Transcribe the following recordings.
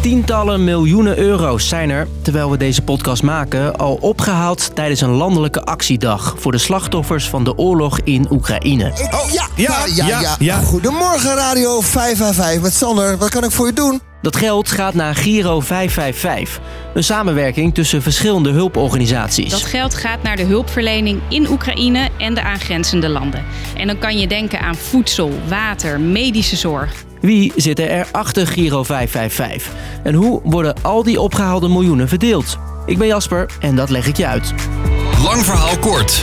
Tientallen miljoenen euro's zijn er, terwijl we deze podcast maken, al opgehaald tijdens een landelijke actiedag voor de slachtoffers van de oorlog in Oekraïne. Oh, ja, ja, ja, ja, Goedemorgen Radio 555 met Sander. Wat kan ik voor je doen? Dat geld gaat naar Giro 555, een samenwerking tussen verschillende hulporganisaties. Dat geld gaat naar de hulpverlening in Oekraïne en de aangrenzende landen. En dan kan je denken aan voedsel, water, medische zorg. Wie zitten er achter Giro 555? En hoe worden al die opgehaalde miljoenen verdeeld? Ik ben Jasper en dat leg ik je uit. Lang verhaal kort.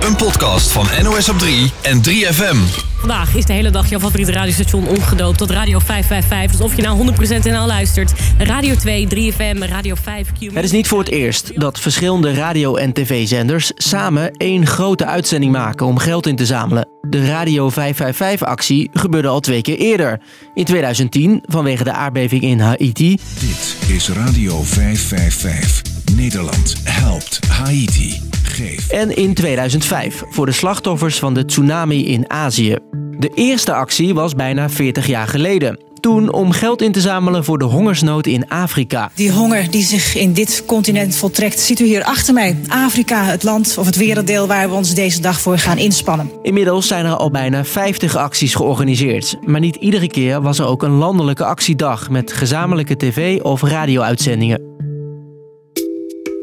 Een podcast van NOS op 3 en 3FM. Vandaag is de hele dag jouw favoriete radiostation omgedoopt tot Radio 555. Dus of je nou 100% NL luistert, Radio 2, 3FM, Radio 5, Q... Het is niet voor het eerst dat verschillende radio- en tv-zenders samen één grote uitzending maken om geld in te zamelen. De Radio 555-actie gebeurde al twee keer eerder. In 2010 vanwege de aardbeving in Haiti. Dit is Radio 555. Nederland helpt Haiti. Geef. En in 2005 voor de slachtoffers van de tsunami in Azië. De eerste actie was bijna 40 jaar geleden. Toen om geld in te zamelen voor de hongersnood in Afrika. Die honger die zich in dit continent voltrekt, ziet u hier achter mij. Afrika, het land of het werelddeel waar we ons deze dag voor gaan inspannen. Inmiddels zijn er al bijna 50 acties georganiseerd. Maar niet iedere keer was er ook een landelijke actiedag met gezamenlijke tv- of radio-uitzendingen.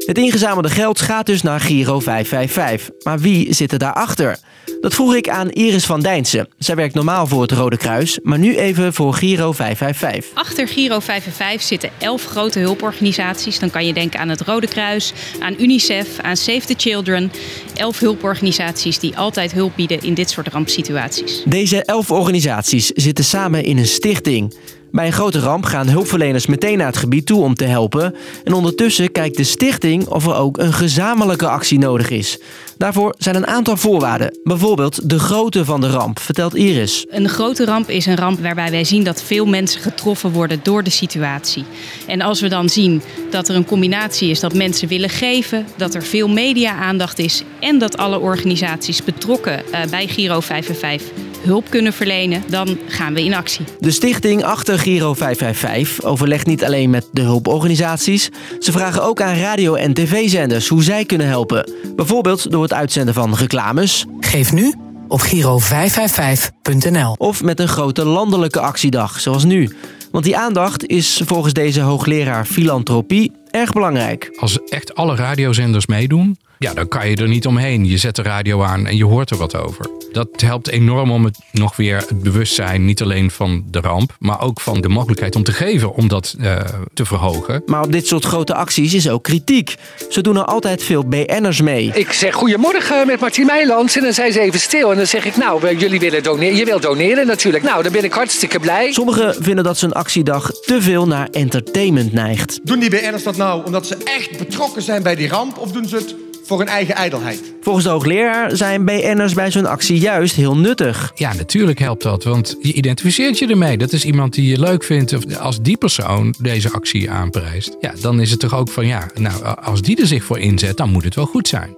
Het ingezamelde geld gaat dus naar Giro 555. Maar wie zit er daarachter? Dat vroeg ik aan Iris van Dijnsen. Zij werkt normaal voor het Rode Kruis, maar nu even voor Giro 555. Achter Giro 555 zitten elf grote hulporganisaties. Dan kan je denken aan het Rode Kruis, aan UNICEF, aan Save the Children. Elf hulporganisaties die altijd hulp bieden in dit soort rampsituaties. Deze elf organisaties zitten samen in een stichting. Bij een grote ramp gaan hulpverleners meteen naar het gebied toe om te helpen. En ondertussen kijkt de stichting of er ook een gezamenlijke actie nodig is. Daarvoor zijn een aantal voorwaarden. Bijvoorbeeld de grootte van de ramp, vertelt Iris. Een grote ramp is een ramp waarbij wij zien dat veel mensen getroffen worden door de situatie. En als we dan zien dat er een combinatie is dat mensen willen geven, dat er veel media-aandacht is en dat alle organisaties betrokken uh, bij Giro 555 hulp kunnen verlenen, dan gaan we in actie. De stichting achter Giro 555 overlegt niet alleen met de hulporganisaties. Ze vragen ook aan radio- en tv-zenders hoe zij kunnen helpen. Bijvoorbeeld door het uitzenden van reclames. Geef nu op giro555.nl. Of met een grote landelijke actiedag, zoals nu. Want die aandacht is volgens deze hoogleraar filantropie erg belangrijk. Als echt alle radiozenders meedoen, ja, dan kan je er niet omheen. Je zet de radio aan en je hoort er wat over. Dat helpt enorm om het nog weer het bewustzijn, niet alleen van de ramp, maar ook van de mogelijkheid om te geven, om dat uh, te verhogen. Maar op dit soort grote acties is ook kritiek. Zo doen er altijd veel BN'ers mee. Ik zeg goedemorgen met Martien Meilands en dan zijn ze even stil. En dan zeg ik, nou, jullie willen doneren. Je wilt doneren natuurlijk. Nou, dan ben ik hartstikke blij. Sommigen vinden dat zo'n actiedag te veel naar entertainment neigt. Doen die BN'ers dat nou omdat ze echt betrokken zijn bij die ramp? Of doen ze het voor hun eigen ijdelheid. Volgens de hoogleraar zijn BN'ers bij zo'n actie juist heel nuttig. Ja, natuurlijk helpt dat, want je identificeert je ermee. Dat is iemand die je leuk vindt. Of als die persoon deze actie aanprijst, ja, dan is het toch ook van ja, nou, als die er zich voor inzet, dan moet het wel goed zijn.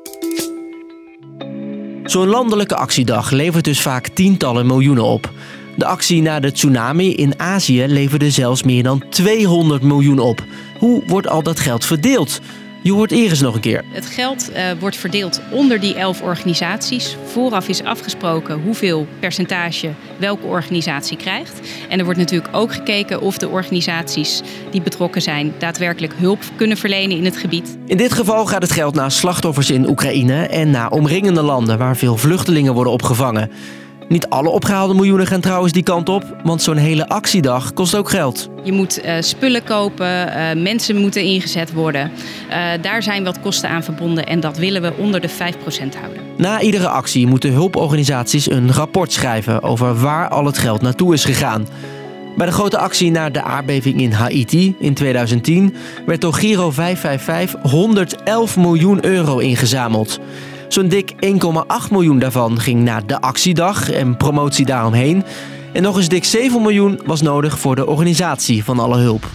Zo'n landelijke actiedag levert dus vaak tientallen miljoenen op. De actie na de tsunami in Azië leverde zelfs meer dan 200 miljoen op. Hoe wordt al dat geld verdeeld? Je hoort Iris nog een keer. Het geld uh, wordt verdeeld onder die elf organisaties. Vooraf is afgesproken hoeveel percentage welke organisatie krijgt. En er wordt natuurlijk ook gekeken of de organisaties die betrokken zijn daadwerkelijk hulp kunnen verlenen in het gebied. In dit geval gaat het geld naar slachtoffers in Oekraïne en naar omringende landen waar veel vluchtelingen worden opgevangen. Niet alle opgehaalde miljoenen gaan trouwens die kant op, want zo'n hele actiedag kost ook geld. Je moet uh, spullen kopen, uh, mensen moeten ingezet worden. Uh, daar zijn wat kosten aan verbonden en dat willen we onder de 5% houden. Na iedere actie moeten hulporganisaties een rapport schrijven over waar al het geld naartoe is gegaan. Bij de grote actie naar de aardbeving in Haiti in 2010 werd door Giro 555 111 miljoen euro ingezameld. Zo'n dik 1,8 miljoen daarvan ging naar de actiedag en promotie daaromheen. En nog eens dik 7 miljoen was nodig voor de organisatie van alle hulp.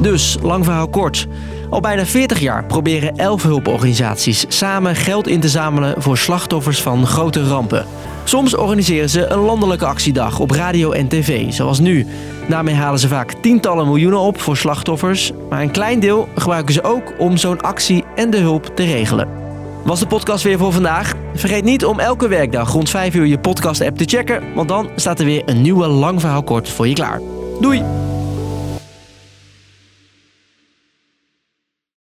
Dus, lang verhaal kort. Al bijna 40 jaar proberen 11 hulporganisaties samen geld in te zamelen voor slachtoffers van grote rampen. Soms organiseren ze een landelijke actiedag op radio en tv, zoals nu. Daarmee halen ze vaak tientallen miljoenen op voor slachtoffers. Maar een klein deel gebruiken ze ook om zo'n actie en de hulp te regelen. Was de podcast weer voor vandaag? Vergeet niet om elke werkdag rond 5 uur je podcast-app te checken, want dan staat er weer een nieuwe lang verhaal kort voor je klaar. Doei!